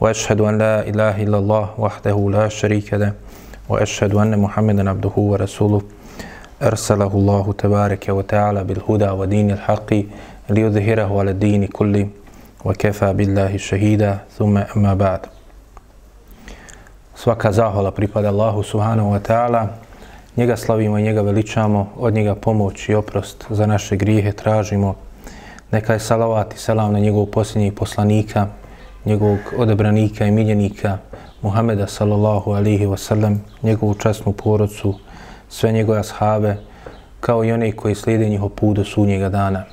واشهد ان لا اله الا الله وحده لا شريك له واشهد ان محمدا عبده ورسوله ارسله الله تبارك وتعالى بالهدى ودين الحق ليظهره على الدين كله وكفى بالله شهيدا ثم amma بعد Svaka zahvala pripada Allahu subhanahu wa ta'ala. Njega slavimo i njega veličamo, od njega pomoć i oprost za naše grijehe tražimo. Neka je salavat i selam na njegovog posljednjeg poslanika, njegovog odebranika i miljenika, Muhameda sallallahu alihi wasallam, njegovu časnu porodcu, sve njegove ashave, kao i one koji slijede njihov put do sunnjega dana.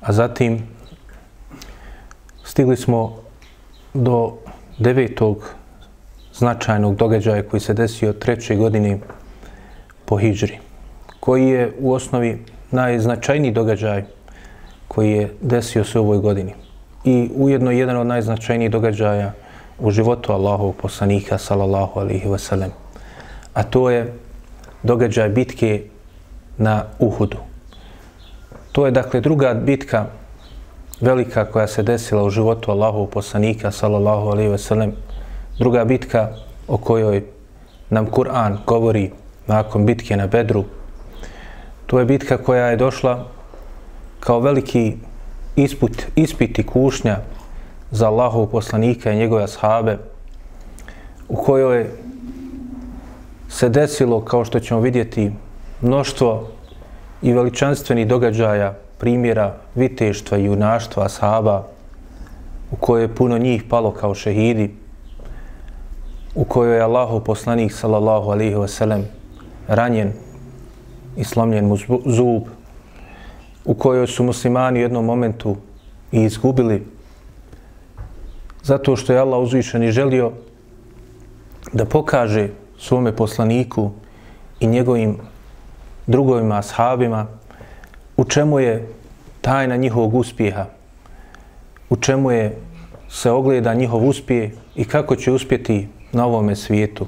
A zatim stigli smo do devetog značajnog događaja koji se desio treće godine po Hidžri, koji je u osnovi najznačajniji događaj koji je desio se u ovoj godini. I ujedno jedan od najznačajnijih događaja u životu Allahovog poslanika, sallallahu alihi wasallam. A to je događaj bitke na Uhudu. To je dakle druga bitka velika koja se desila u životu Allahovog poslanika, sallallahu alihi wasallam, druga bitka o kojoj nam Kur'an govori nakon bitke na Bedru, to je bitka koja je došla kao veliki isput, ispiti kušnja za Allahov poslanika i njegove ashabe, u kojoj se desilo, kao što ćemo vidjeti, mnoštvo i veličanstvenih događaja, primjera viteštva i junaštva ashaba, u kojoj je puno njih palo kao šehidi, u kojoj je Allahov poslanik sallallahu alaihi wasallam ranjen i slomljen mu zub, u kojoj su muslimani u jednom momentu i izgubili zato što je Allah uzvišen i želio da pokaže svome poslaniku i njegovim drugovima ashabima u čemu je tajna njihovog uspjeha, u čemu je se ogleda njihov uspjeh i kako će uspjeti na ovome svijetu.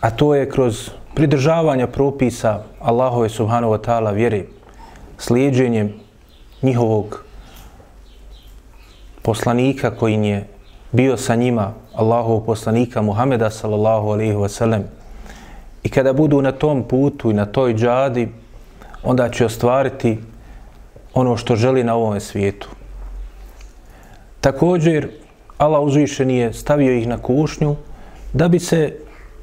A to je kroz pridržavanja propisa Allahove subhanahu wa ta'ala vjeri, slijedženjem njihovog poslanika koji je bio sa njima, Allahov poslanika Muhameda sallallahu alaihi wa sallam. I kada budu na tom putu i na toj džadi, onda će ostvariti ono što želi na ovom svijetu. Također, Allah uzvišen je stavio ih na kušnju da bi se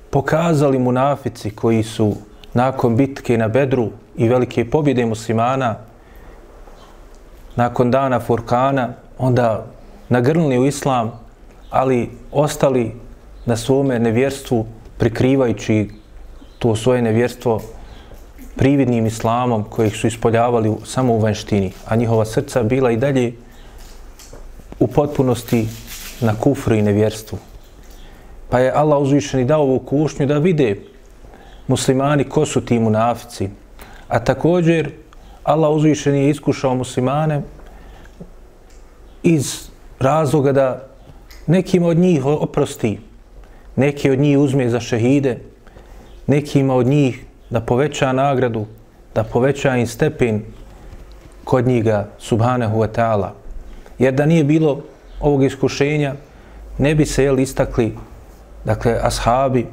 pokazali munafici koji su nakon bitke na Bedru i velike pobjede muslimana nakon dana Furkana onda nagrnuli u islam ali ostali na svome nevjerstvu prikrivajući to svoje nevjerstvo prividnim islamom kojih su ispoljavali samo u vanštini, a njihova srca bila i dalje u potpunosti na kufru i nevjerstvu. Pa je Allah uzvišeni dao ovu kušnju da vide muslimani ko su ti munafici. A također Allah uzvišeni je iskušao muslimane iz razloga da nekim od njih oprosti, neki od njih uzme za šehide, nekima od njih da poveća nagradu, da poveća im stepen kod njega, subhanahu wa ta'ala. Jer da nije bilo ovog iskušenja, ne bi se jel, istakli, dakle, ashabi,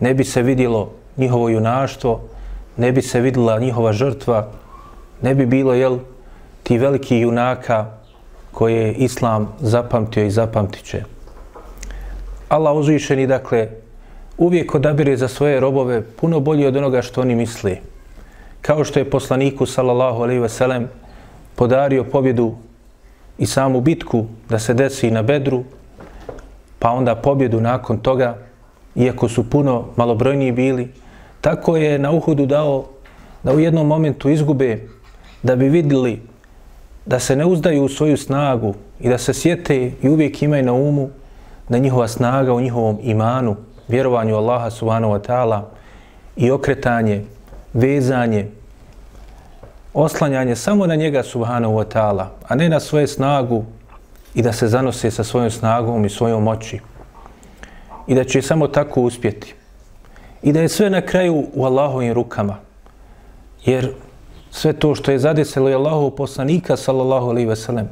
ne bi se vidjelo njihovo junaštvo, ne bi se vidjela njihova žrtva, ne bi bilo, jel, ti veliki junaka koje je Islam zapamtio i zapamtit će. Allah uzvišeni, dakle, uvijek odabire za svoje robove puno bolje od onoga što oni misli. Kao što je poslaniku, sallallahu alaihi ve sellem, podario pobjedu i samu bitku da se desi na Bedru, pa onda pobjedu nakon toga, iako su puno malobrojniji bili, tako je na Uhudu dao da u jednom momentu izgube da bi vidjeli da se ne uzdaju u svoju snagu i da se sjete i uvijek imaju na umu da njihova snaga u njihovom imanu, vjerovanju Allaha subhanahu wa ta'ala i okretanje, vezanje, oslanjanje samo na njega subhanahu wa ta'ala, a ne na svoje snagu i da se zanose sa svojom snagom i svojom moći. I da će samo tako uspjeti. I da je sve na kraju u Allahovim rukama. Jer sve to što je zadesilo je Allahov poslanika sallallahu alaihi ve sellem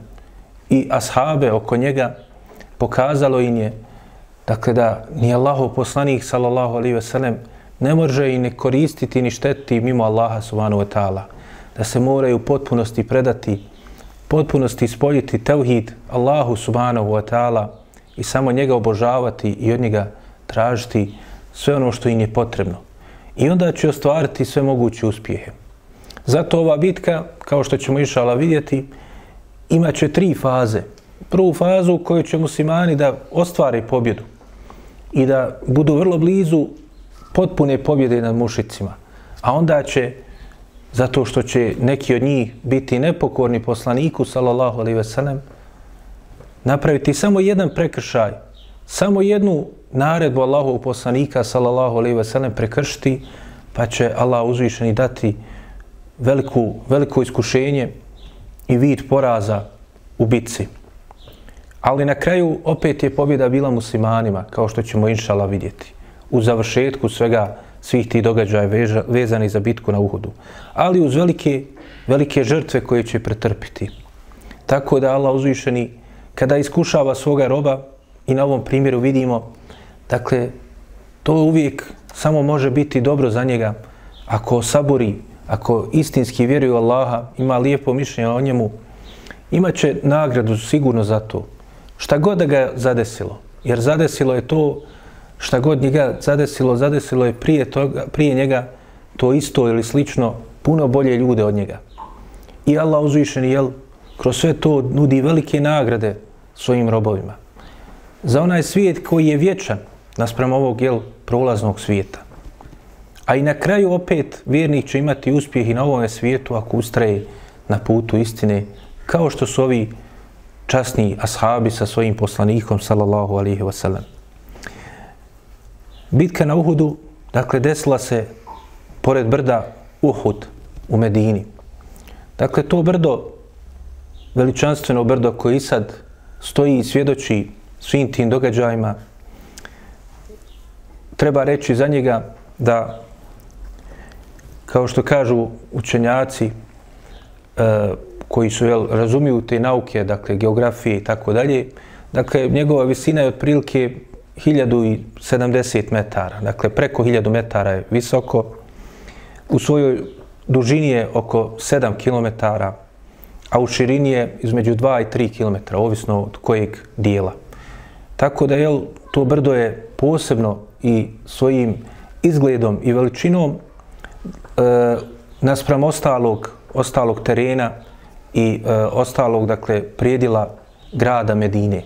i ashabe oko njega pokazalo im je dakle da ni Allahov poslanik sallallahu alaihi ve sellem ne može i ne koristiti ni štetiti mimo Allaha subhanahu wa ta'ala da se moraju u potpunosti predati potpunosti ispoljiti tevhid Allahu subhanahu wa ta'ala i samo njega obožavati i od njega tražiti sve ono što im je potrebno. I onda će ostvariti sve moguće uspjehe. Zato ova bitka, kao što ćemo išala vidjeti, ima će tri faze. Prvu fazu u kojoj će muslimani da ostvare pobjedu i da budu vrlo blizu potpune pobjede nad mušicima. A onda će, zato što će neki od njih biti nepokorni poslaniku, sallallahu alaihi ve sellem, napraviti samo jedan prekršaj, samo jednu naredbu Allahu poslanika, sallallahu alejhi ve sellem, prekršiti, pa će Allah uzvišeni dati veliku, veliko iskušenje i vid poraza u bitci. Ali na kraju opet je pobjeda bila muslimanima, kao što ćemo inšala vidjeti. U završetku svega svih tih događaja veža, vezani za bitku na Uhudu. Ali uz velike, velike žrtve koje će pretrpiti. Tako da Allah uzvišeni, kada iskušava svoga roba, i na ovom primjeru vidimo, dakle, to uvijek samo može biti dobro za njega ako saburi ako istinski vjeruje u Allaha, ima lijepo mišljenje o njemu, imaće nagradu sigurno za to. Šta god da ga zadesilo, jer zadesilo je to, šta god njega zadesilo, zadesilo je prije, toga, prije njega to isto ili slično, puno bolje ljude od njega. I Allah uzvišeni, jel, kroz sve to nudi velike nagrade svojim robovima. Za onaj svijet koji je vječan, nasprem ovog, jel, prolaznog svijeta. A i na kraju opet vjernik će imati uspjeh i na ovom svijetu ako ustraje na putu istine, kao što su ovi časni ashabi sa svojim poslanikom, sallallahu alihi wasallam. Bitka na Uhudu, dakle, desila se pored brda Uhud u Medini. Dakle, to brdo, veličanstveno brdo koji sad stoji i svjedoči svim tim događajima, treba reći za njega da kao što kažu učenjaci e, koji su jel, razumiju te nauke, dakle geografije i tako dalje, dakle njegova visina je otprilike 1070 metara, dakle preko 1000 metara je visoko, u svojoj dužini je oko 7 km, a u širini je između 2 i 3 km, ovisno od kojeg dijela. Tako da jel, to brdo je posebno i svojim izgledom i veličinom e, naspram ostalog, ostalog terena i e, ostalog, dakle, prijedila grada Medine.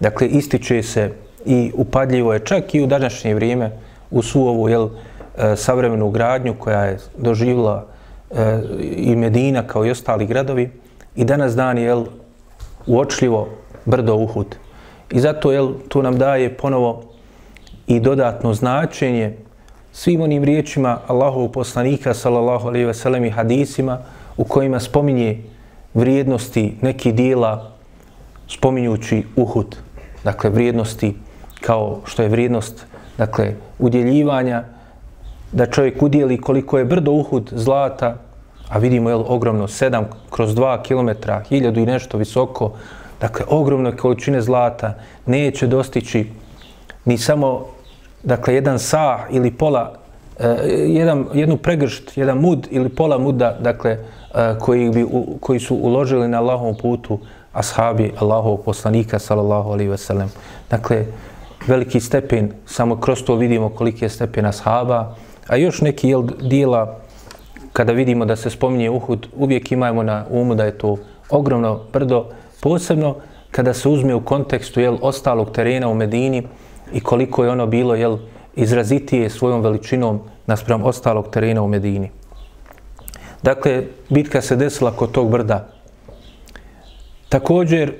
Dakle, ističe se i upadljivo je čak i u današnje vrijeme u svu ovu jel, e, savremenu gradnju koja je doživjela e, i Medina kao i ostali gradovi i danas dan je jel, uočljivo brdo Uhud. I zato jel, to nam daje ponovo i dodatno značenje svim onim riječima Allahovog poslanika sallallahu alejhi ve sellem i hadisima u kojima spominje vrijednosti neki dijela spominjući Uhud, dakle vrijednosti kao što je vrijednost dakle udjeljivanja da čovjek udjeli koliko je brdo Uhud zlata, a vidimo je ogromno 7 kroz 2 km, 1000 i nešto visoko, dakle ogromne količine zlata neće dostići ni samo dakle, jedan sa ili pola, uh, jedan, jednu pregršt, jedan mud ili pola muda, dakle, uh, koji, bi, u, koji su uložili na Allahovom putu ashabi Allahovog poslanika, sallallahu alaihi ve sellem. Dakle, veliki stepen, samo kroz to vidimo koliki je stepen ashaba, a još neki jel, dijela, kada vidimo da se spominje Uhud, uvijek imamo na umu da je to ogromno brdo, posebno kada se uzme u kontekstu jel, ostalog terena u Medini, i koliko je ono bilo jel, izrazitije svojom veličinom naspram ostalog terena u Medini. Dakle, bitka se desila kod tog brda. Također,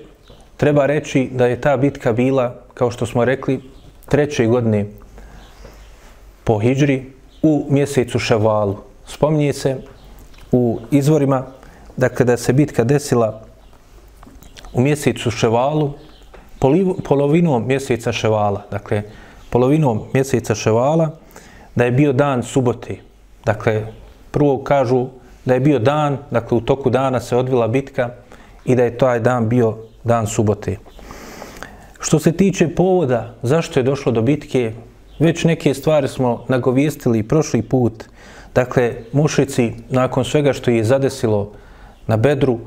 treba reći da je ta bitka bila, kao što smo rekli, treće godine po Hidžri u mjesecu Ševalu. Spominje se u izvorima dakle, da kada se bitka desila u mjesecu Ševalu, polovinom mjeseca Ševala, dakle, polovinom mjeseca Ševala, da je bio dan subote. Dakle, prvo kažu da je bio dan, dakle, u toku dana se odvila bitka i da je taj dan bio dan subote. Što se tiče povoda, zašto je došlo do bitke, već neke stvari smo nagovijestili prošli put. Dakle, mušici, nakon svega što je zadesilo na bedru,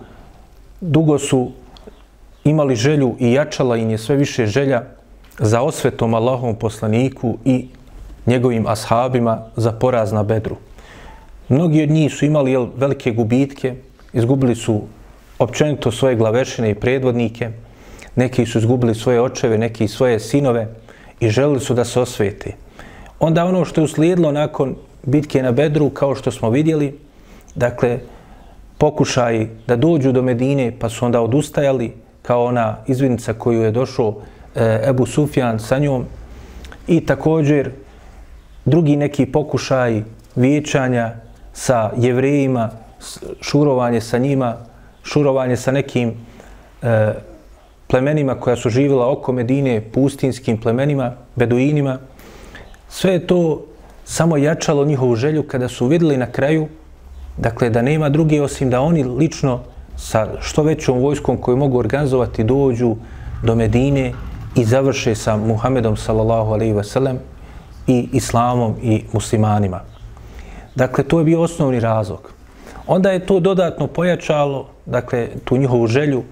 dugo su imali želju i jačala im je sve više želja za osvetom Allahovom poslaniku i njegovim ashabima za poraz na bedru. Mnogi od njih su imali jel, velike gubitke, izgubili su općenito svoje glavešine i predvodnike, neki su izgubili svoje očeve, neki svoje sinove i želili su da se osvete. Onda ono što je uslijedilo nakon bitke na Bedru, kao što smo vidjeli, dakle, pokušaj da dođu do Medine, pa su onda odustajali, kao ona izvinica koju je došao e, Ebu Sufjan sa njom, i također drugi neki pokušaj vječanja sa jevrejima, šurovanje sa njima, šurovanje sa nekim e, plemenima koja su živjela oko Medine, pustinskim plemenima, beduinima. Sve je to samo jačalo njihovu želju kada su vidjeli na kraju, dakle, da nema druge osim da oni lično sa što većom vojskom koju mogu organizovati dođu do Medine i završe sa Muhammedom sallallahu alaihi ve sellem i islamom i muslimanima. Dakle, to je bio osnovni razlog. Onda je to dodatno pojačalo, dakle, tu njihovu želju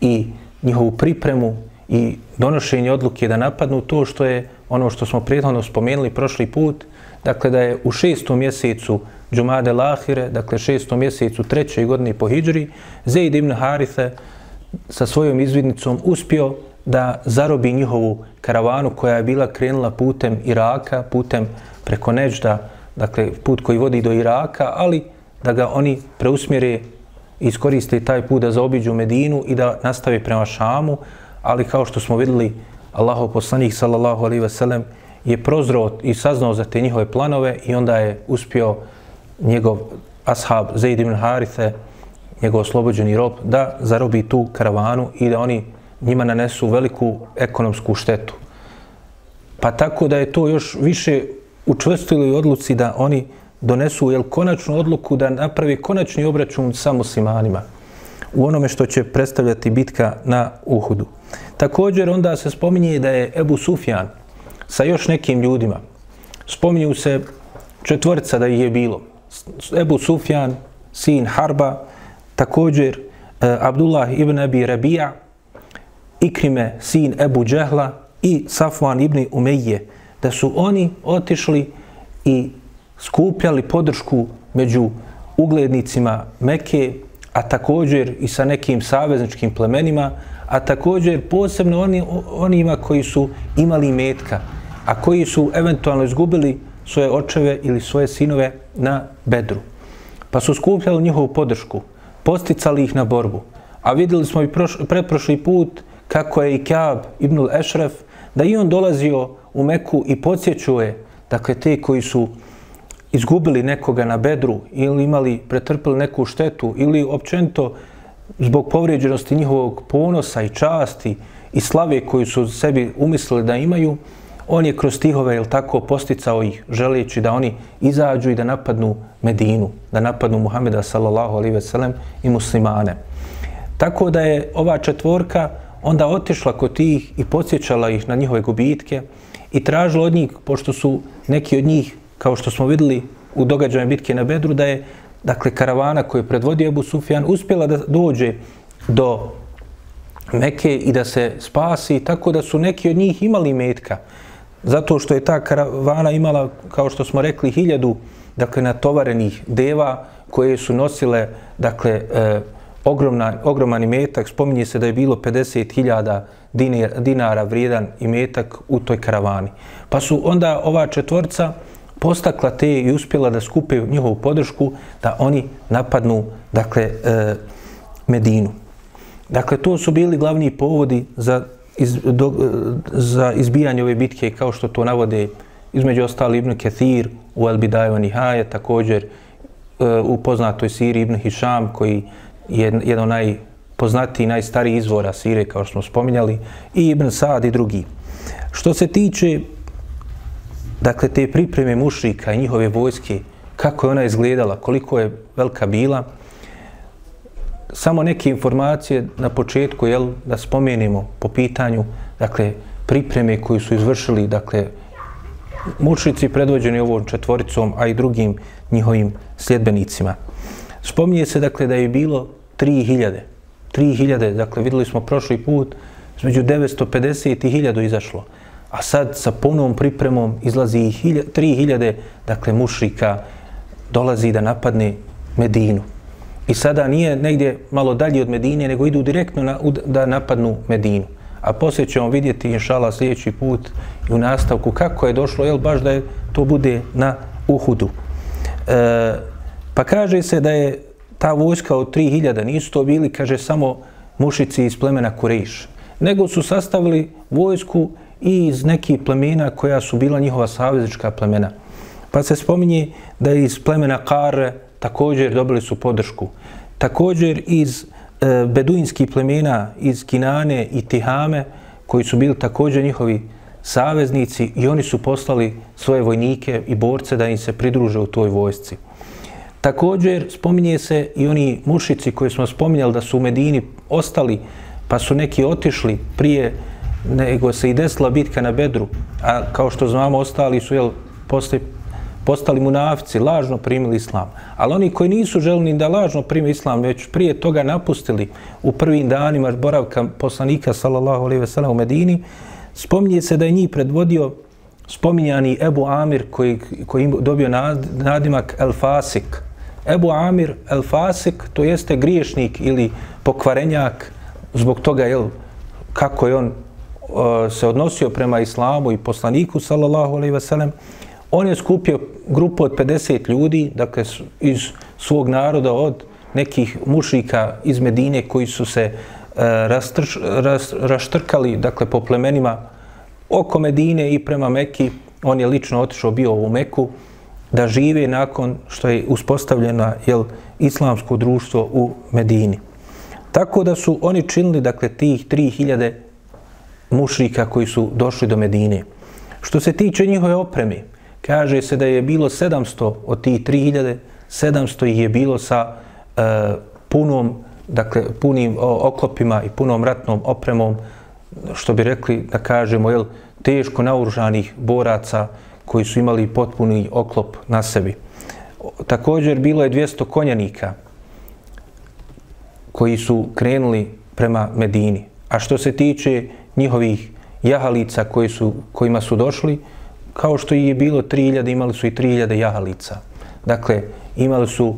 i njihovu pripremu i donošenje odluke da napadnu to što je ono što smo prethodno spomenuli prošli put, dakle da je u šestom mjesecu Džumade Lahire, dakle šestom mjesecu trećoj godini po Hidžri, Zaid ibn Harithe sa svojom izvidnicom uspio da zarobi njihovu karavanu koja je bila krenula putem Iraka, putem preko Nežda, dakle put koji vodi do Iraka, ali da ga oni preusmjere i iskoriste taj put da zaobiđu Medinu i da nastave prema Šamu, ali kao što smo vidjeli, Allahov poslanik sallallahu alaihi ve sellem je prozrao i saznao za te njihove planove i onda je uspio njegov ashab Zaid ibn Harithe, njegov oslobođeni rob, da zarobi tu karavanu i da oni njima nanesu veliku ekonomsku štetu. Pa tako da je to još više učvrstilo i odluci da oni donesu jel, konačnu odluku da napravi konačni obračun sa muslimanima u onome što će predstavljati bitka na Uhudu. Također onda se spominje da je Ebu Sufjan sa još nekim ljudima. Spominju se četvrca da ih je bilo. Ebu Sufjan, sin Harba, također eh, Abdullah ibn Abi Rabija, Ikrime, sin Ebu Džehla i Safwan ibn Umeje, da su oni otišli i skupljali podršku među uglednicima Mekke, a također i sa nekim savezničkim plemenima, a također posebno oni, onima koji su imali metka, a koji su eventualno izgubili svoje očeve ili svoje sinove na bedru. Pa su skupljali njihovu podršku, posticali ih na borbu. A vidjeli smo i proš, preprošli put kako je i Kaab ibn Ešref, da i on dolazio u Meku i podsjećuje, dakle, te koji su izgubili nekoga na bedru ili imali, pretrpili neku štetu ili općento zbog povrijeđenosti njihovog ponosa i časti i slave koju su sebi umislili da imaju, on je kroz stihove, jel tako, posticao ih, želeći da oni izađu i da napadnu Medinu, da napadnu Muhameda sallallahu alaihi ve sellem i muslimane. Tako da je ova četvorka onda otišla kod tih i podsjećala ih na njihove gubitke i tražila od njih, pošto su neki od njih kao što smo videli u događaju bitke na Bedru, da je dakle, karavana koju je predvodio Ebu Sufjan uspjela da dođe do Meke i da se spasi, tako da su neki od njih imali metka. Zato što je ta karavana imala, kao što smo rekli, hiljadu dakle, natovarenih deva koje su nosile dakle, e, ogromna, ogroman imetak. Spominje se da je bilo 50.000 dinara vrijedan imetak u toj karavani. Pa su onda ova četvorca postakla te i uspjela da skupe njihovu podršku da oni napadnu dakle, e, Medinu. Dakle, to su bili glavni povodi za iz, do, za izbijanje ove bitke, kao što to navode između ostali Ibn Kathir u El Bidaju Nihaje, također eh, u poznatoj Siri Ibn Hisham, koji je jedan od najpoznatiji, najstariji izvora Sire, kao što smo spominjali, i Ibn Sad i drugi. Što se tiče dakle, te pripreme mušrika i njihove vojske, kako je ona izgledala, koliko je velika bila, samo neke informacije na početku, jel, da spomenimo po pitanju, dakle, pripreme koju su izvršili, dakle, mučnici predvođeni ovom četvoricom, a i drugim njihovim sljedbenicima. Spominje se, dakle, da je bilo 3000. 3000, dakle, videli smo prošli put, između 950 i 1000 izašlo. A sad sa punom pripremom izlazi i 3000, dakle, mušrika dolazi da napadne Medinu. I sada nije negdje malo dalje od Medine, nego idu direktno na, da napadnu Medinu. A poslije ćemo vidjeti, inšala, sljedeći put i u nastavku kako je došlo, jel baš da je to bude na Uhudu. E, pa kaže se da je ta vojska od 3000, nisu to bili, kaže, samo mušici iz plemena Kurejiš, nego su sastavili vojsku i iz nekih plemena koja su bila njihova saveznička plemena. Pa se spominje da je iz plemena Kare također dobili su podršku. Također iz e, beduinskih plemena, iz Kinane i Tihame, koji su bili također njihovi saveznici i oni su poslali svoje vojnike i borce da im se pridruže u toj vojsci. Također spominje se i oni mušici koji smo spominjali da su u Medini ostali, pa su neki otišli prije nego se i desila bitka na Bedru, a kao što znamo ostali su jel, posle postali munafici, lažno primili islam. Ali oni koji nisu želni da lažno primi islam, već prije toga napustili u prvim danima boravka poslanika sallallahu alejhi ve sellem u Medini, spominje se da je njih predvodio spominjani Ebu Amir koji, koji dobio nadimak El Fasik. Ebu Amir El Fasik to jeste griješnik ili pokvarenjak zbog toga jel, kako je on se odnosio prema islamu i poslaniku sallallahu alejhi ve sellem On je skupio grupu od 50 ljudi, dakle iz svog naroda od nekih mušika iz Medine koji su se e, rastrš, ras, raštrkali dakle, po plemenima oko Medine i prema Meki. On je lično otišao bio u Meku da žive nakon što je uspostavljena jel, islamsko društvo u Medini. Tako da su oni činili dakle, tih 3000 mušrika koji su došli do Medine. Što se tiče njihove opreme, kaže se da je bilo 700 od tih 3000, 700 ih je bilo sa e, punom, dakle, punim oklopima i punom ratnom opremom, što bi rekli, da kažemo, jel, teško naoružanih boraca koji su imali potpuni oklop na sebi. Također bilo je 200 konjanika koji su krenuli prema Medini. A što se tiče njihovih jahalica koji su, kojima su došli, kao što je bilo 3000, imali su i 3000 jahalica. Dakle, imali su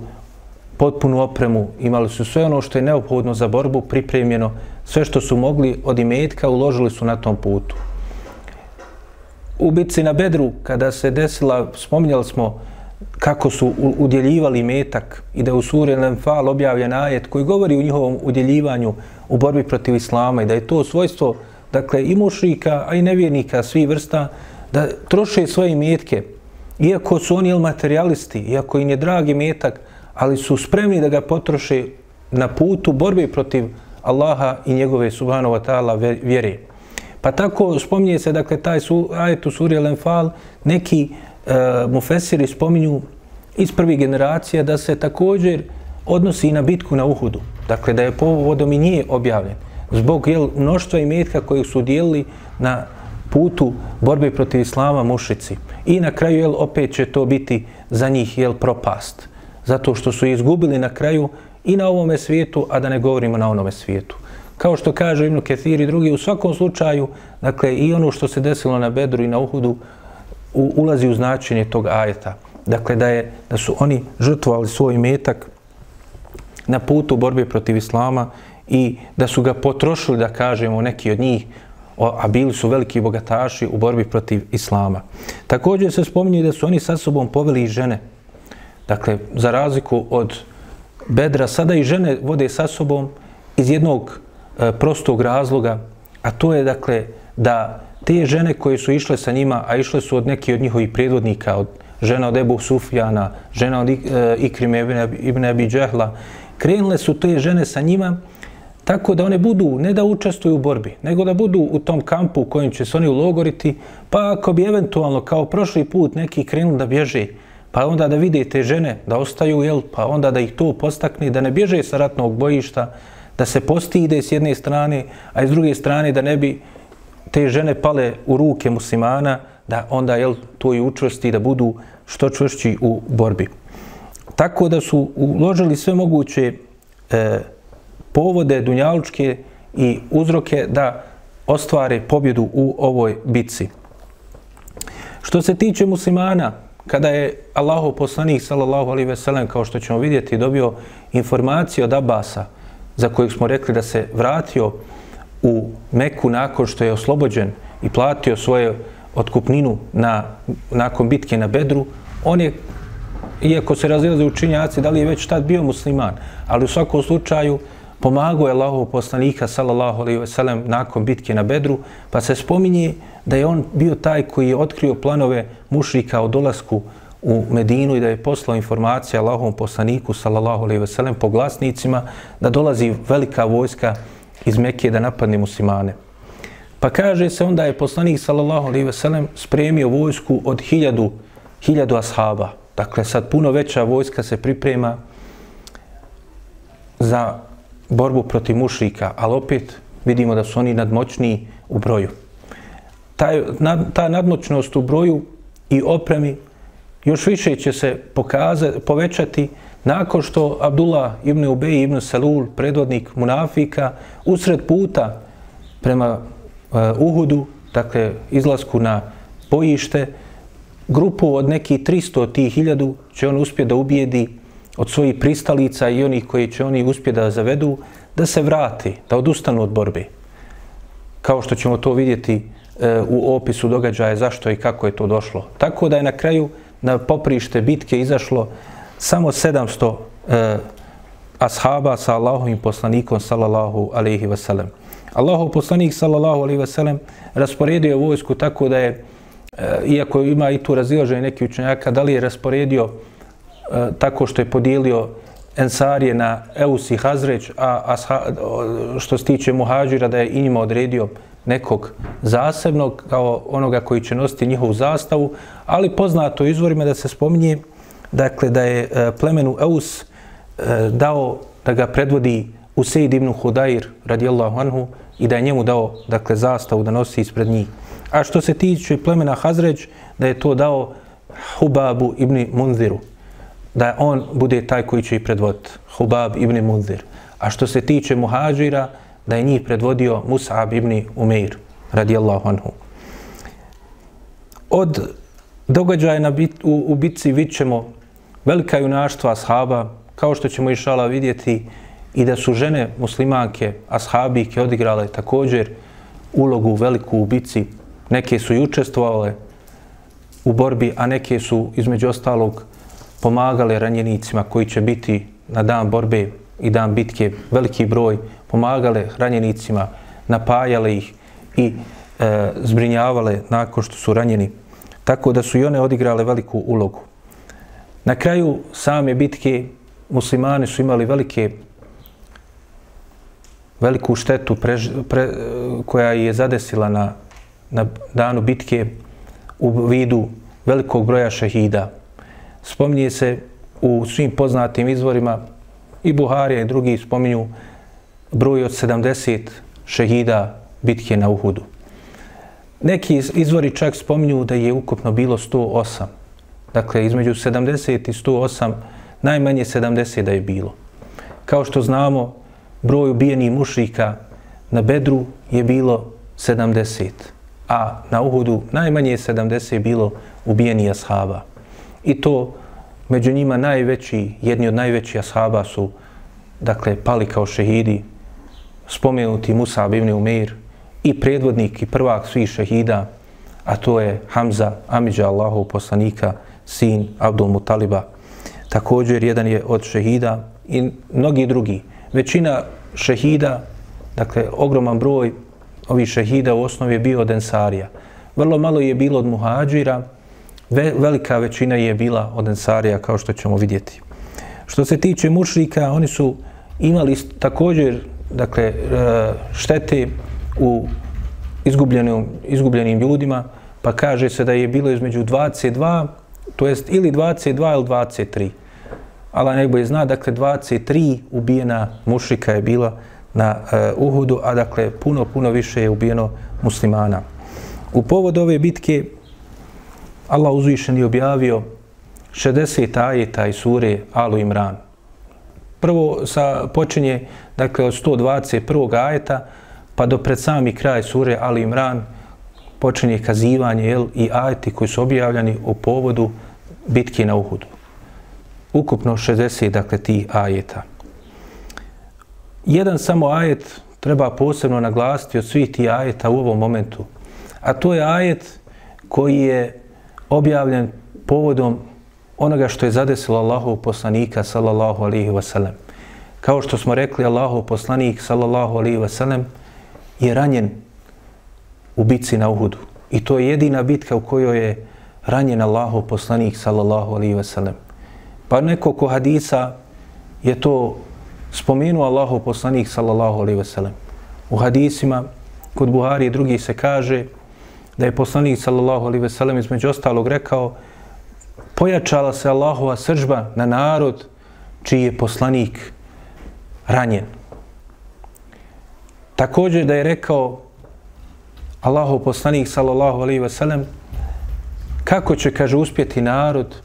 potpunu opremu, imali su sve ono što je neophodno za borbu pripremljeno, sve što su mogli od imetka uložili su na tom putu. U bitci na Bedru, kada se desila, spominjali smo kako su udjeljivali metak i da je u suri Lenfal objavljen ajet koji govori o njihovom udjeljivanju u borbi protiv Islama i da je to svojstvo dakle, i mušrika, a i nevjernika svi vrsta, da troše svoje imetke, iako su oni materialisti, iako im je dragi metak, ali su spremni da ga potroše na putu borbe protiv Allaha i njegove subhanahu wa ta'ala vjere. Pa tako spominje se, dakle, taj su, ajet u suri Al-Enfal, neki e, mufesiri spominju iz prvih generacija da se također odnosi i na bitku na Uhudu. Dakle, da je povodom i nije objavljen. Zbog jel, mnoštva imetka kojih su dijelili na putu borbe protiv islama mušici. I na kraju, jel, opet će to biti za njih, jel, propast. Zato što su izgubili na kraju i na ovome svijetu, a da ne govorimo na onome svijetu. Kao što kaže Ibn Kethir i drugi, u svakom slučaju, dakle, i ono što se desilo na Bedru i na Uhudu, u, ulazi u značenje tog ajeta. Dakle, da, je, da su oni žrtvovali svoj metak na putu borbe protiv Islama i da su ga potrošili, da kažemo, neki od njih, a bili su veliki bogataši u borbi protiv islama. Također se spominje da su oni sa sobom poveli i žene. Dakle, za razliku od Bedra, sada i žene vode sa sobom iz jednog e, prostog razloga, a to je dakle da te žene koje su išle sa njima, a išle su od neki od njihovih predvodnika, od žena od Ebu Sufjana, žena od e, Ikrime ibn Abi Džehla, krenule su te žene sa njima tako da one budu, ne da učestvuju u borbi, nego da budu u tom kampu u kojem će se oni ulogoriti, pa ako bi eventualno kao prošli put neki krenuli da bježe, pa onda da vide te žene da ostaju, jel, pa onda da ih to postakne, da ne bježe sa ratnog bojišta, da se postide s jedne strane, a s druge strane da ne bi te žene pale u ruke muslimana, da onda jel, to i učvrsti, da budu što čvršći u borbi. Tako da su uložili sve moguće e, povode dunjalučke i uzroke da ostvare pobjedu u ovoj bitci. Što se tiče muslimana, kada je Allahov poslanik sallallahu alaihi veselem, kao što ćemo vidjeti dobio informaciju od Abasa za kojeg smo rekli da se vratio u Meku nakon što je oslobođen i platio svoje otkupninu na, nakon bitke na Bedru, on je, iako se razilaze učinjaci, da li je već tad bio musliman, ali u svakom slučaju pomagao je Allahov poslanika sallallahu alejhi ve sellem nakon bitke na Bedru, pa se spominje da je on bio taj koji je otkrio planove mušrika o dolasku u Medinu i da je poslao informacije Allahovom poslaniku sallallahu alejhi ve sellem po glasnicima da dolazi velika vojska iz Mekije da napadne muslimane. Pa kaže se onda je poslanik sallallahu alejhi ve sellem spremio vojsku od 1000 hiljadu ashaba. Dakle, sad puno veća vojska se priprema za borbu protiv mušrika, ali opet vidimo da su oni nadmoćniji u broju. Ta, nad, ta nadmoćnost u broju i opremi još više će se pokazati, povećati nakon što Abdullah ibn Ubej ibn Salul, predvodnik munafika, usred puta prema uh, Uhudu, dakle izlasku na bojište, grupu od nekih 300 tih hiljadu će on uspjeti da ubijedi od svojih pristalica i onih koji će oni uspjeti da zavedu, da se vrati, da odustanu od borbe. Kao što ćemo to vidjeti e, u opisu događaja zašto i kako je to došlo. Tako da je na kraju na poprište bitke izašlo samo 700 e, ashaba sa Allahovim poslanikom sallallahu alaihi wasallam. Allahov poslanik sallallahu alaihi wasallam rasporedio vojsku tako da je, e, iako ima i tu razilaženje neki učenjaka, da li je rasporedio E, tako što je podijelio Ensarije na Eus i Hazreć, a, a što se tiče Muhađira da je i njima odredio nekog zasebnog kao onoga koji će nositi njihovu zastavu, ali poznato izvorima da se spominje dakle, da je e, plemenu Eus e, dao da ga predvodi Useid ibn Hudair radijallahu anhu i da je njemu dao dakle, zastavu da nosi ispred njih. A što se tiče plemena Hazreć, da je to dao Hubabu ibn Munziru da on bude taj koji će ih predvoditi, Hubab ibn Munzir. A što se tiče muhađira, da je njih predvodio Mus'ab ibn Umeir, radijallahu anhu. Od događaja na bit, u, u bitci vidit ćemo velika junaštva ashaba, kao što ćemo išala vidjeti i da su žene muslimanke, ashabike, odigrale također ulogu veliku u bitci. Neke su i učestvovale u borbi, a neke su između ostalog pomagali ranjenicima koji će biti na dan borbe i dan bitke veliki broj, pomagale ranjenicima, napajale ih i e, zbrinjavale nakon što su ranjeni. Tako da su i one odigrale veliku ulogu. Na kraju same bitke muslimani su imali velike veliku štetu pre, pre, koja je zadesila na, na danu bitke u vidu velikog broja šehida spominje se u svim poznatim izvorima i Buharija i drugi spominju broj od 70 šehida bitke na Uhudu. Neki izvori čak spominju da je ukupno bilo 108. Dakle, između 70 i 108, najmanje 70 da je bilo. Kao što znamo, broj ubijenih mušrika na Bedru je bilo 70, a na Uhudu najmanje 70 bilo ubijenih ashaba. I to među njima najveći, jedni od najvećih ashaba su, dakle, pali kao šehidi, spomenuti Musa ibn Umeir i predvodnik i prvak svih šehida, a to je Hamza, Amidža Allahov poslanika, sin Abdul Mutaliba. Također, jedan je od šehida i mnogi drugi. Većina šehida, dakle, ogroman broj, ovih šehida u osnovi je bio od Ensarija. Vrlo malo je bilo od muhađira, ve, velika većina je bila od Ensarija, kao što ćemo vidjeti. Što se tiče mušrika, oni su imali također dakle, e, štete u izgubljenim, izgubljenim ljudima, pa kaže se da je bilo između 22, to jest ili 22 ili 23. Allah najbolje zna, dakle 23 ubijena mušrika je bila na uh, Uhudu, a dakle puno, puno više je ubijeno muslimana. U povod ove bitke Allah uzvišen je objavio 60 ajeta iz sure Alu Imran. Prvo sa, počinje dakle, od 121. ajeta pa do pred sami kraj sure Alu Imran počinje kazivanje jel, i ajeti koji su objavljani u povodu bitke na Uhudu. Ukupno 60 dakle, tih ajeta. Jedan samo ajet treba posebno naglasiti od svih tih ajeta u ovom momentu. A to je ajet koji je objavljen povodom onoga što je zadesilo Allahov poslanika sallallahu alaihi wasallam. Kao što smo rekli, Allahov poslanik sallallahu alaihi wasallam je ranjen u bitci na Uhudu. I to je jedina bitka u kojoj je ranjen Allahov poslanik sallallahu alaihi wasallam. Pa neko ko hadisa je to spomenuo Allahov poslanik sallallahu alaihi wasallam. U hadisima kod Buhari i drugih se kaže da je poslanik sallallahu alaihi ve sellem između ostalog rekao pojačala se Allahova sržba na narod čiji je poslanik ranjen. Također da je rekao Allahov poslanik sallallahu alaihi ve sellem kako će, kaže, uspjeti narod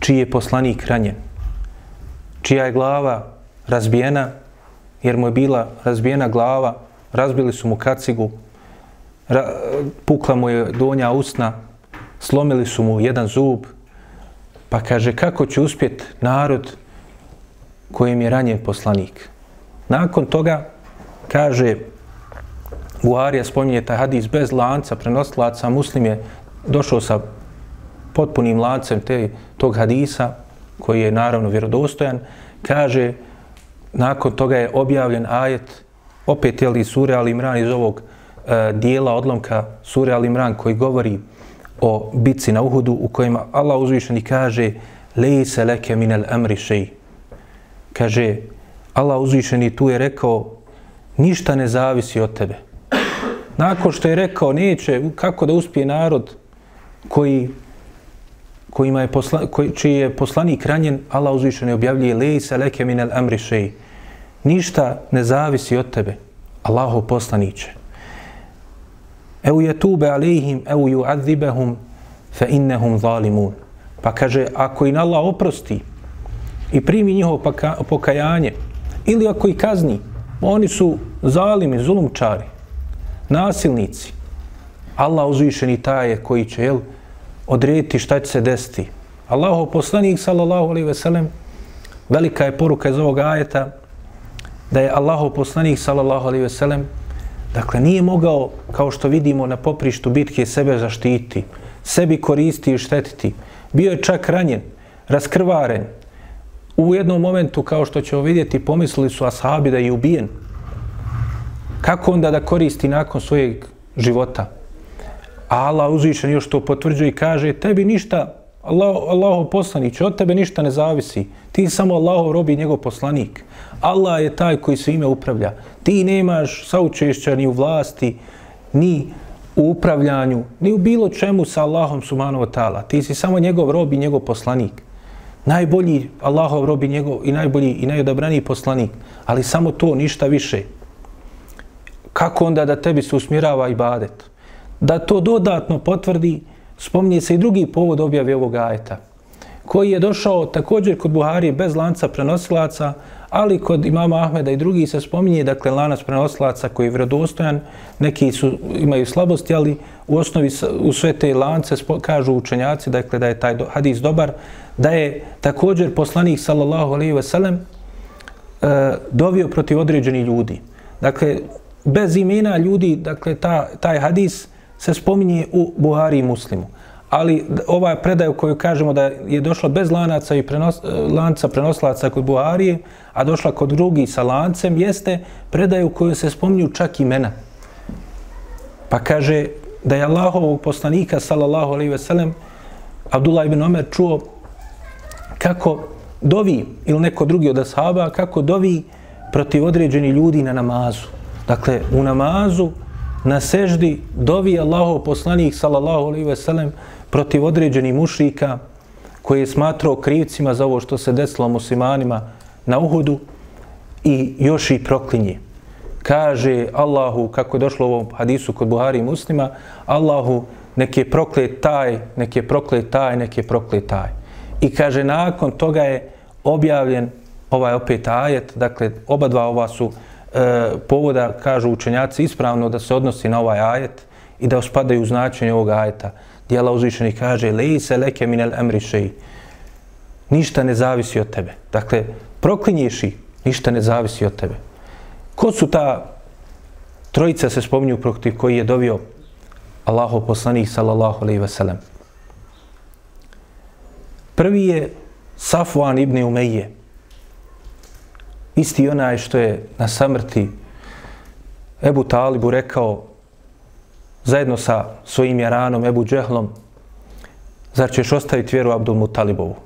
čiji je poslanik ranjen, čija je glava razbijena, jer mu je bila razbijena glava, razbili su mu kacigu, ra, pukla mu je donja usna, slomili su mu jedan zub, pa kaže kako će uspjet narod kojim je ranjen poslanik. Nakon toga kaže Buharija spominje taj hadis bez lanca, prenoslaca, muslim je došao sa potpunim lancem te, tog hadisa, koji je naravno vjerodostojan, kaže, nakon toga je objavljen ajet, opet je li sure Ali Imran iz ovog e, dijela odlomka sure Al Imran koji govori o bitci na Uhudu u kojima Allah uzvišeni kaže lejse leke minel emri šej. Kaže, Allah uzvišeni tu je rekao ništa ne zavisi od tebe. Nakon što je rekao neće, kako da uspije narod koji kojima je posla, koji, čiji je poslanik ranjen, Allah uzvišeni objavljuje lejse leke minel emri šej. Ništa ne zavisi od tebe, Allahov poslaniće eu yatube alejhim eu yu'adhibahum fa innahum zalimun. Pa kaže ako im Allah oprosti i primi njihovo pokajanje ili ako ih kazni oni su zalimi zulumčari nasilnici. Allah uzvišeni taj je koji će jel, odrediti šta će se desiti. Allahov poslanik sallallahu alejhi ve sellem velika je poruka iz ovog ajeta da je Allahov poslanik sallallahu alejhi ve sellem Dakle, nije mogao, kao što vidimo na poprištu bitke, sebe zaštiti, sebi koristi i štetiti. Bio je čak ranjen, raskrvaren. U jednom momentu, kao što ćemo vidjeti, pomislili su ashabi da je ubijen. Kako onda da koristi nakon svojeg života? Allah uzvišen još to potvrđuje i kaže, tebi ništa, Allah, Allahov poslanić, od tebe ništa ne zavisi. Ti samo Allahov robi njegov poslanik. Allah je taj koji se ime upravlja. Ti nemaš saučešća ni u vlasti, ni u upravljanju, ni u bilo čemu sa Allahom subhanahu wa ta'ala. Ti si samo njegov rob i njegov poslanik. Najbolji Allahov rob i, njegov, i najbolji i najodabraniji poslanik. Ali samo to, ništa više. Kako onda da tebi se usmirava ibadet? Da to dodatno potvrdi, spominje se i drugi povod objave ovog ajeta, koji je došao također kod Buhari bez lanca prenosilaca, ali kod imama Ahmeda i drugi se spominje, dakle, lanac prenosilaca koji je vredostojan, neki su, imaju slabosti, ali u osnovi u sve te lance kažu učenjaci, dakle, da je taj hadis dobar, da je također poslanik, sallallahu alaihi ve sellem, e, dovio protiv određeni ljudi. Dakle, bez imena ljudi, dakle, ta, taj hadis se spominje u Buhari i Muslimu ali ova predaja u kojoj kažemo da je došla bez lanaca i prenos, e, lanca prenoslaca kod Buharije, a došla kod drugi sa lancem, jeste predaja u kojoj se spominju čak imena. Pa kaže da je Allahovog poslanika, sallallahu alaihi ve sellem, Abdullah ibn Omer čuo kako dovi, ili neko drugi od ashaba, kako dovi protiv određeni ljudi na namazu. Dakle, u namazu, na seždi, dovi Allahov poslanik, sallallahu alejhi ve sellem, protiv određenih mušrika koji je smatrao krivcima za ovo što se desilo muslimanima na Uhudu i još i proklinje. Kaže Allahu, kako je došlo u ovom hadisu kod Buhari i muslima, Allahu, nek je proklet taj, nek je proklet taj, nek je proklet taj. I kaže, nakon toga je objavljen ovaj opet ajet, dakle, oba dva ova su e, povoda, kažu učenjaci, ispravno da se odnosi na ovaj ajet i da ospadaju u značenje ovog ajeta. Dijela uzvišeni kaže, leji se leke minel emri šeji. Ništa ne zavisi od tebe. Dakle, proklinješ i ništa ne zavisi od tebe. Ko su ta trojica se spominju protiv koji je dovio Allahov poslanik sallallahu alaihi ve sellem? Prvi je Safwan ibn Umeije. Isti onaj što je na samrti Ebu Talibu rekao zajedno sa svojim jaranom Ebu Džehlom zar ćeš ostaviti vjeru Abdul Mutalibovu?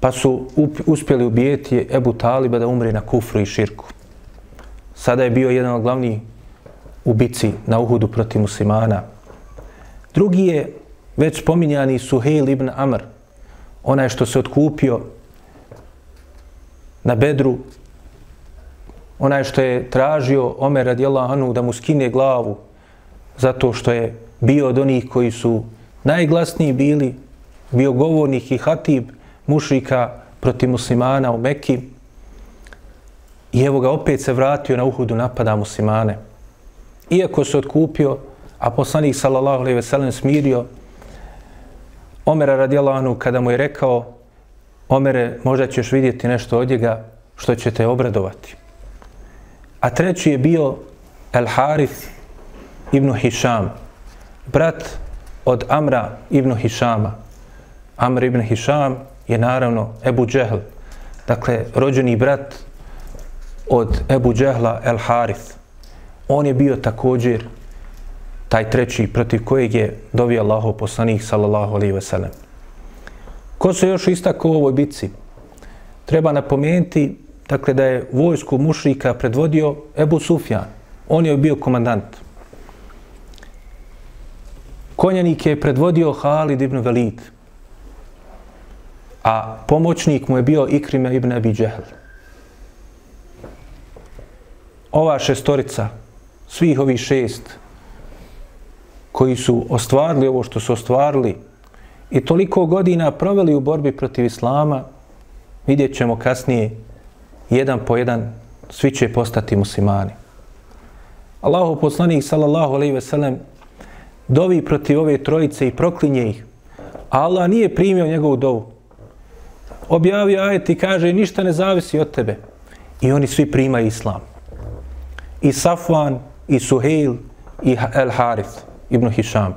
Pa su uspjeli ubijeti Ebu Taliba da umre na kufru i širku. Sada je bio jedan od glavnih ubici na Uhudu protiv muslimana. Drugi je već spominjani Suhejl ibn Amr, onaj što se odkupio na bedru, onaj što je tražio Omer radijallahu anhu da mu skine glavu zato što je bio od onih koji su najglasniji bili, bio govornik i hatib mušrika protiv muslimana u Mekki. I evo ga opet se vratio na Uhudu napada muslimane. Iako se odkupio, a poslanik sallallahu alejhi ve sellem smirio Omera radijallahu anhu kada mu je rekao Omere, možda ćeš vidjeti nešto od njega što će te obradovati. A treći je bio El Harith ibn Hišam, brat od Amra ibn Hišama. Amr ibn Hišam je naravno Ebu Džehl, dakle rođeni brat od Ebu Džehla El Harith. On je bio također taj treći protiv kojeg je dovio Allaho poslanih sallallahu alaihi wasallam. Ko se još istako u ovoj bitci? Treba napomenuti dakle, da je vojsku mušrika predvodio Ebu Sufjan. On je bio komandant. Konjanik je predvodio Halid ibn Velid. A pomoćnik mu je bio Ikrime ibn Abi Džehl. Ova šestorica, svih ovih šest, koji su ostvarili ovo što su ostvarili i toliko godina proveli u borbi protiv Islama, vidjet ćemo kasnije, jedan po jedan, svi će postati muslimani. Allahu poslanik, sallallahu alejhi ve sellem, dovi protiv ove trojice i proklinje ih. Allah nije primio njegovu dovu. Objavio ajet i kaže ništa ne zavisi od tebe. I oni svi primaju islam. I Safvan, i Suheil, i El Harith ibn Hišam.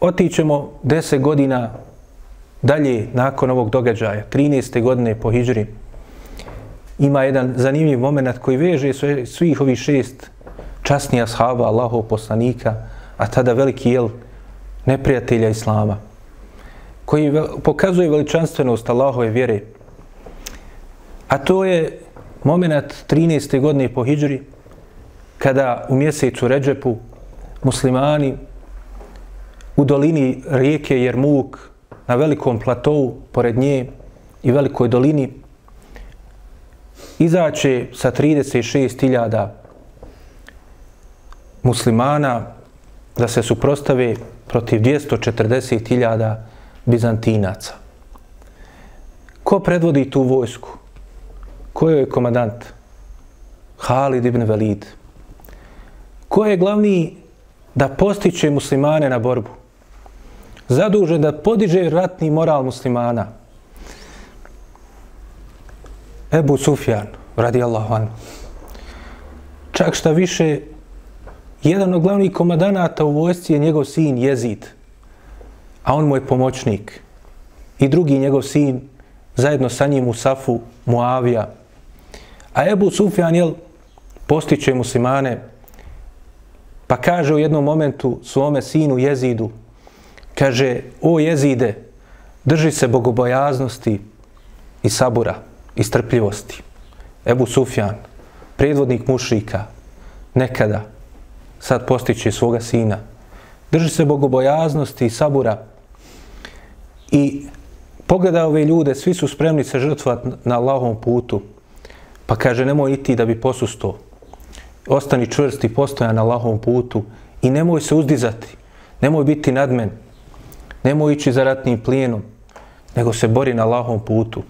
Otićemo deset godina dalje nakon ovog događaja, 13. godine po Hidžri. Ima jedan zanimljiv moment koji veže svih ovih šest časnija shaba Allahov poslanika, a tada veliki jel neprijatelja Islama, koji pokazuje veličanstvenost Allahove vjere. A to je moment 13. godine po Hidžri, kada u mjesecu Ređepu muslimani u dolini rijeke Jermuk na velikom platovu pored nje i velikoj dolini izaće sa 36.000 muslimana da se suprostave protiv 240.000 bizantinaca. Ko predvodi tu vojsku? Ko je komadant? Halid ibn Velid. Ko je glavni da postiče muslimane na borbu? Zadužen da podiže ratni moral muslimana. Ebu Sufjan, radi Allahu Čak šta više, jedan od glavnih komadanata u vojsci je njegov sin Jezid, a on mu je pomoćnik. I drugi njegov sin, zajedno sa njim u Safu, Muavija. A Ebu Sufjan, jel, postiče muslimane Pa kaže u jednom momentu svome sinu Jezidu, kaže, o Jezide, drži se bogobojaznosti i sabura i strpljivosti. Ebu Sufjan, predvodnik mušrika, nekada, sad postiće svoga sina. Drži se bogobojaznosti i sabura i pogleda ove ljude, svi su spremni se žrtvati na Allahovom putu. Pa kaže, nemoj iti da bi posustao, Ostani čvrst i postojan na Allahovom putu i nemoj se uzdizati. Nemoj biti nadmen. Nemoj ići za ratnim plijenom, nego se bori na Allahom putu.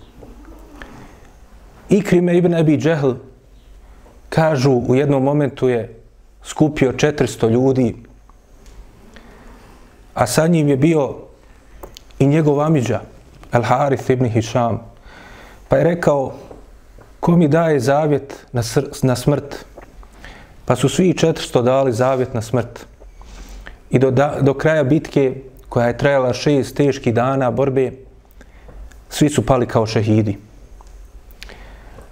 Ikrime ibn Abi Džehl kažu u jednom momentu je skupio 400 ljudi, a sa njim je bio i njegov amiđa, Al Harith ibn Hisham, pa je rekao, ko mi daje zavjet na, na smrt? Pa su svi 400 dali zavjet na smrt. I do, da, do kraja bitke, koja je trajala šest teških dana borbe, svi su pali kao šehidi.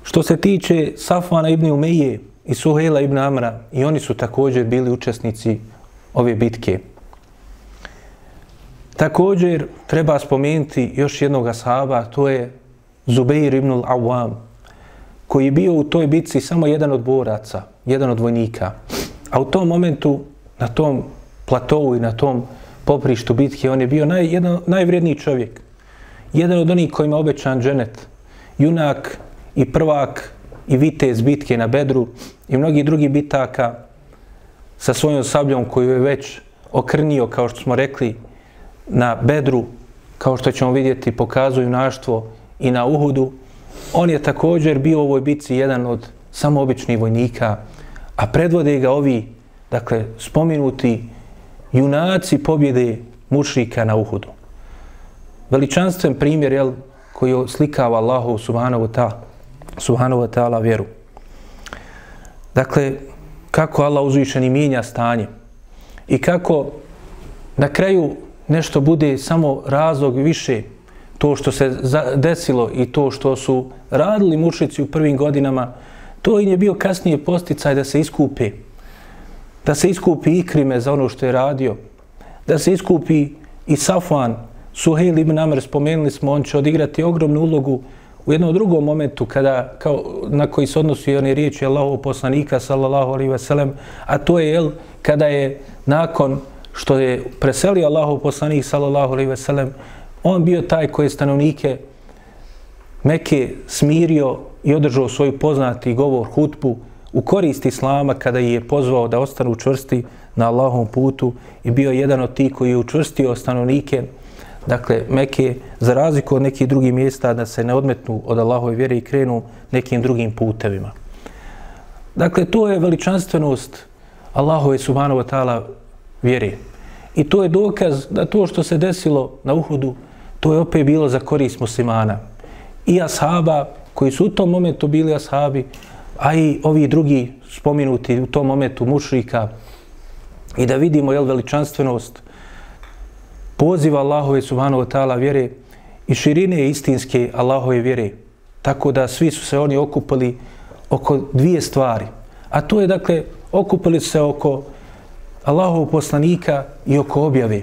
Što se tiče Safvana ibn Umeje i Suhela ibn Amra, i oni su također bili učesnici ove bitke. Također treba spomenuti još jednog ashaba, to je Zubeir ibn al-Awam, koji je bio u toj bitci samo jedan od boraca, jedan od vojnika. A u tom momentu, na tom platovu i na tom poprištu bitke, on je bio naj, jedan, najvrijedniji čovjek. Jedan od onih kojima obećan dženet. Junak i prvak i vitez bitke na Bedru i mnogi drugi bitaka sa svojom sabljom koju je već okrnio, kao što smo rekli, na Bedru, kao što ćemo vidjeti, pokazuju naštvo i na Uhudu. On je također bio u ovoj bitci jedan od samoobičnih vojnika, a predvode ga ovi, dakle, spominuti junaci pobjede mušrika na Uhudu. Veličanstven primjer, jel, koji oslikava Allahu subhanahu wa ta'ala subhanahu wa ta'ala vjeru. Dakle, kako Allah uzvišeni mijenja stanje i kako na kraju nešto bude samo razlog više to što se desilo i to što su radili mušici u prvim godinama, to im je bio kasnije posticaj da se iskupe. Da se iskupi ikrime za ono što je radio. Da se iskupi i Safan, Suhejl ibn Amr, spomenuli smo, on će odigrati ogromnu ulogu u jednom drugom momentu kada, kao, na koji se odnosi one riječi Allahov poslanika sallallahu alaihi ve sellem, a to je jel, kada je nakon što je preselio Allahov poslanik sallallahu alaihi ve sellem, on bio taj koji je stanovnike Mekke smirio i održao svoj poznati govor hutbu u korist Islama kada je pozvao da ostanu čvrsti na Allahovom putu i bio jedan od tih koji je učvrstio stanovnike dakle, Mekke, za razliku od nekih drugih mjesta, da se ne odmetnu od Allahove vjere i krenu nekim drugim putevima. Dakle, to je veličanstvenost Allahove subhanahu wa ta'ala vjere. I to je dokaz da to što se desilo na Uhudu, to je opet bilo za korist muslimana. I ashaba, koji su u tom momentu bili ashabi, a i ovi drugi spominuti u tom momentu mušrika, i da vidimo jel, veličanstvenost poziva Allahove subhanahu wa ta'ala vjere i širine istinske Allahove vjere. Tako da svi su se oni okupili oko dvije stvari. A to je dakle, okupili se oko Allahovog poslanika i oko objave.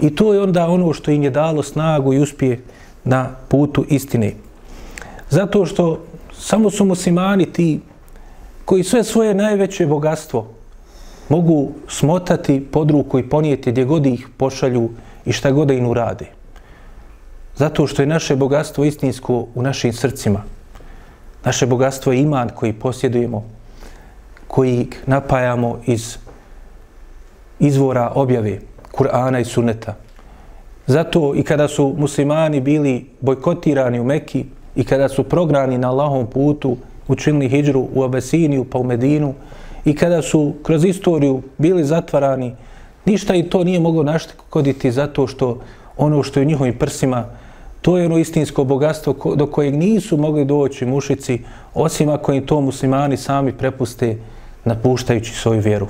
I to je onda ono što im je dalo snagu i uspije na putu istine. Zato što samo su muslimani ti koji sve svoje najveće bogatstvo mogu smotati pod ruku i ponijeti gdje god ih pošalju i šta god im urade. Zato što je naše bogatstvo istinsko u našim srcima. Naše bogatstvo je iman koji posjedujemo, koji napajamo iz izvora objave Kur'ana i Sunneta. Zato i kada su muslimani bili bojkotirani u Mekki i kada su prognani na Allahom putu, učinili hijđru u Abesiniju pa u Medinu i kada su kroz istoriju bili zatvarani Ništa i to nije moglo naškoditi zato što ono što je u njihovim prsima, to je ono istinsko bogatstvo do kojeg nisu mogli doći mušici, osim ako im to muslimani sami prepuste napuštajući svoju vjeru.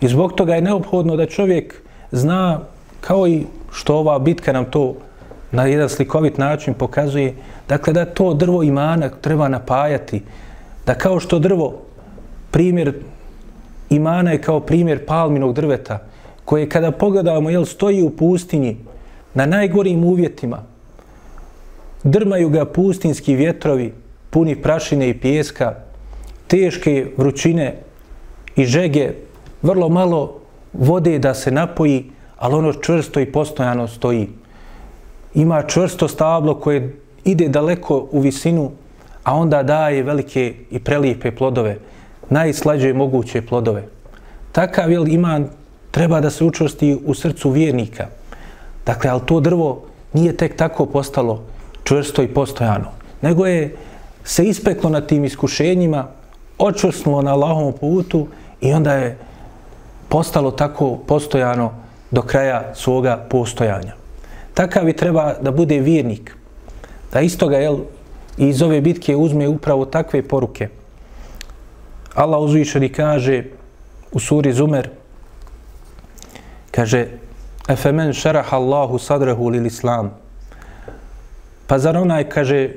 I zbog toga je neophodno da čovjek zna, kao i što ova bitka nam to na jedan slikovit način pokazuje, dakle da to drvo imana treba napajati, da kao što drvo, primjer imana je kao primjer palminog drveta, koje kada pogledamo, jel, stoji u pustinji, na najgorim uvjetima, drmaju ga pustinski vjetrovi, puni prašine i pijeska, teške vrućine i žege, vrlo malo vode da se napoji, ali ono čvrsto i postojano stoji. Ima čvrsto stablo koje ide daleko u visinu, a onda daje velike i prelijepe plodove, najslađe moguće plodove. Takav jel, iman treba da se učvrsti u srcu vjernika. Dakle, ali to drvo nije tek tako postalo čvrsto i postojano, nego je se ispeklo na tim iskušenjima, očvrsnulo na Allahovom putu i onda je postalo tako postojano do kraja svoga postojanja. Takav i treba da bude vjernik, da istoga jel, iz ove bitke uzme upravo takve poruke. Allah uzvišeni kaže u suri Zumer, kaže Efemen šaraha Allahu sadrahu lil islam. Pa zar onaj, kaže,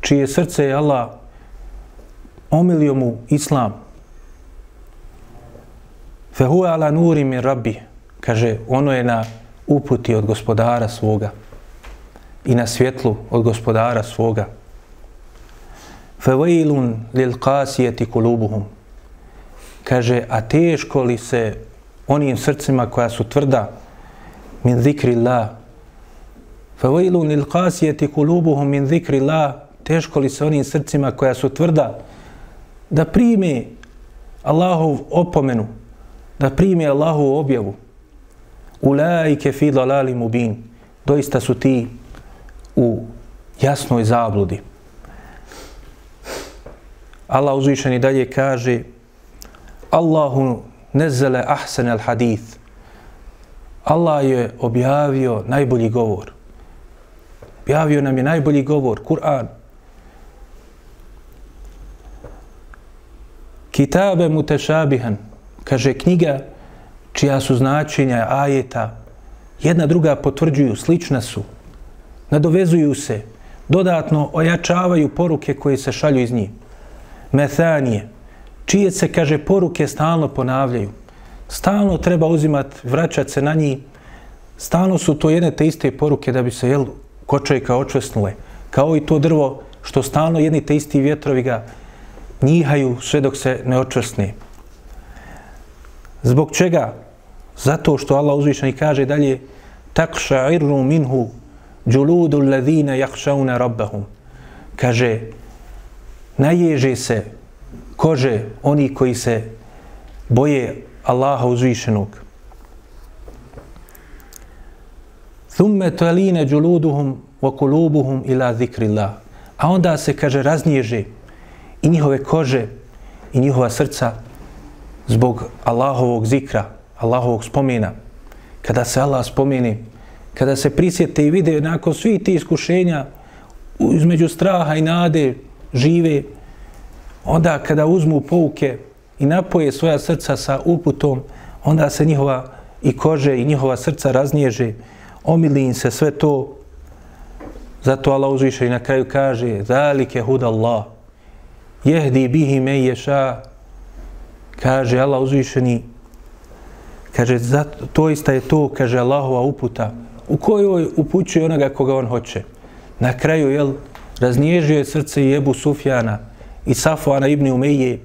čije srce je Allah omilio mu islam. Fe huve ala nuri min rabbi. Kaže, ono je na uputi od gospodara svoga i na svjetlu od gospodara svoga. Fe lil qasiyati kulubuhum. Kaže, a teško li se onim srcima koja su tvrda min zikrillah. Allah. Lil qasiyati kulubuhum min zikrillah. Teško li se onim srcima koja su tvrda da prime Allahov opomenu, da prime Allahov objavu. Ulaike fi dalali mubin. Doista su ti u jasnoj zabludi. Allah uzvišeni dalje kaže Allahu nezele ahsen al hadith. Allah je objavio najbolji govor. Objavio nam je najbolji govor, Kur'an. Kitabe mutešabihan, kaže knjiga čija su značenja ajeta, jedna druga potvrđuju, slična su, nadovezuju se, dodatno ojačavaju poruke koje se šalju iz njih. Methanije, čije se, kaže, poruke stalno ponavljaju. Stalno treba uzimati, vraćati se na njih. Stalno su to jedne te iste poruke da bi se, jel, kočajka očvesnule. Kao i to drvo što stalno jedni te isti vjetrovi ga njihaju sve dok se ne očvrsne. Zbog čega? Zato što Allah uzvišeni kaže dalje takša'irru minhu džuludu ladhina jakšauna rabbahum. Kaže, naježe se kože oni koji se boje Allaha uzvišenog. Thumme tualine džuluduhum wa kulubuhum ila zikrillah. A onda se, kaže, raznježe i njihove kože i njihova srca zbog Allahovog zikra, Allahovog spomena. Kada se Allah spomeni, kada se prisjete i vide nakon svih ti iskušenja između straha i nade žive, onda kada uzmu pouke i napoje svoja srca sa uputom, onda se njihova i kože i njihova srca raznježe, omili im se sve to. Zato Allah uzviše i na kraju kaže Zalike hud Allah jehdi bihi me ješa kaže Allah uzvišeni kaže zato, to ista je to kaže Allahova uputa u kojoj upućuje onoga koga on hoće. Na kraju jel raznježio je srce i Ebu Sufjana i Safuana ibn Umeje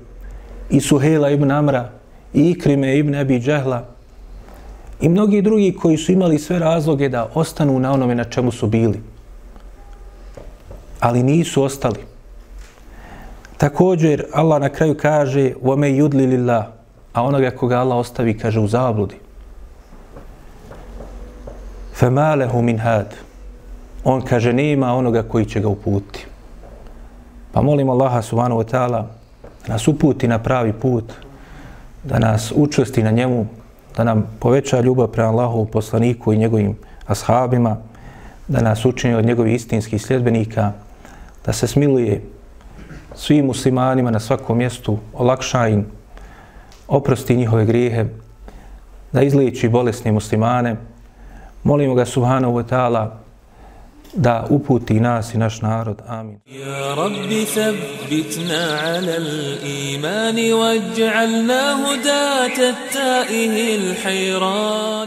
i Suhela ibn Amra i Ikrime ibn Abi Džahla, i mnogi drugi koji su imali sve razloge da ostanu na onome na čemu su bili ali nisu ostali. Također, Allah na kraju kaže وَمَي يُدْلِ لِلَّهِ A onoga koga Allah ostavi, kaže u zabludi. فَمَا لَهُ مِنْ هَادِ On kaže, nema onoga koji će ga uputi. Pa molim Allaha subhanahu wa ta'ala da nas uputi na pravi put, da nas učesti na njemu, da nam poveća ljubav prema Allahu poslaniku i njegovim ashabima, da nas učini od njegovih istinskih sljedbenika, da se smiluje svim muslimanima na svakom mjestu olakša im, oprosti njihove grijehe, da izliči bolesne muslimane. Molimo ga Subhanahu wa ta'ala da uputi nas i naš narod. Amin. Ja Rabbi, thabbitna ala al-iman waj'alna hudata ta'ihi l'hajrani.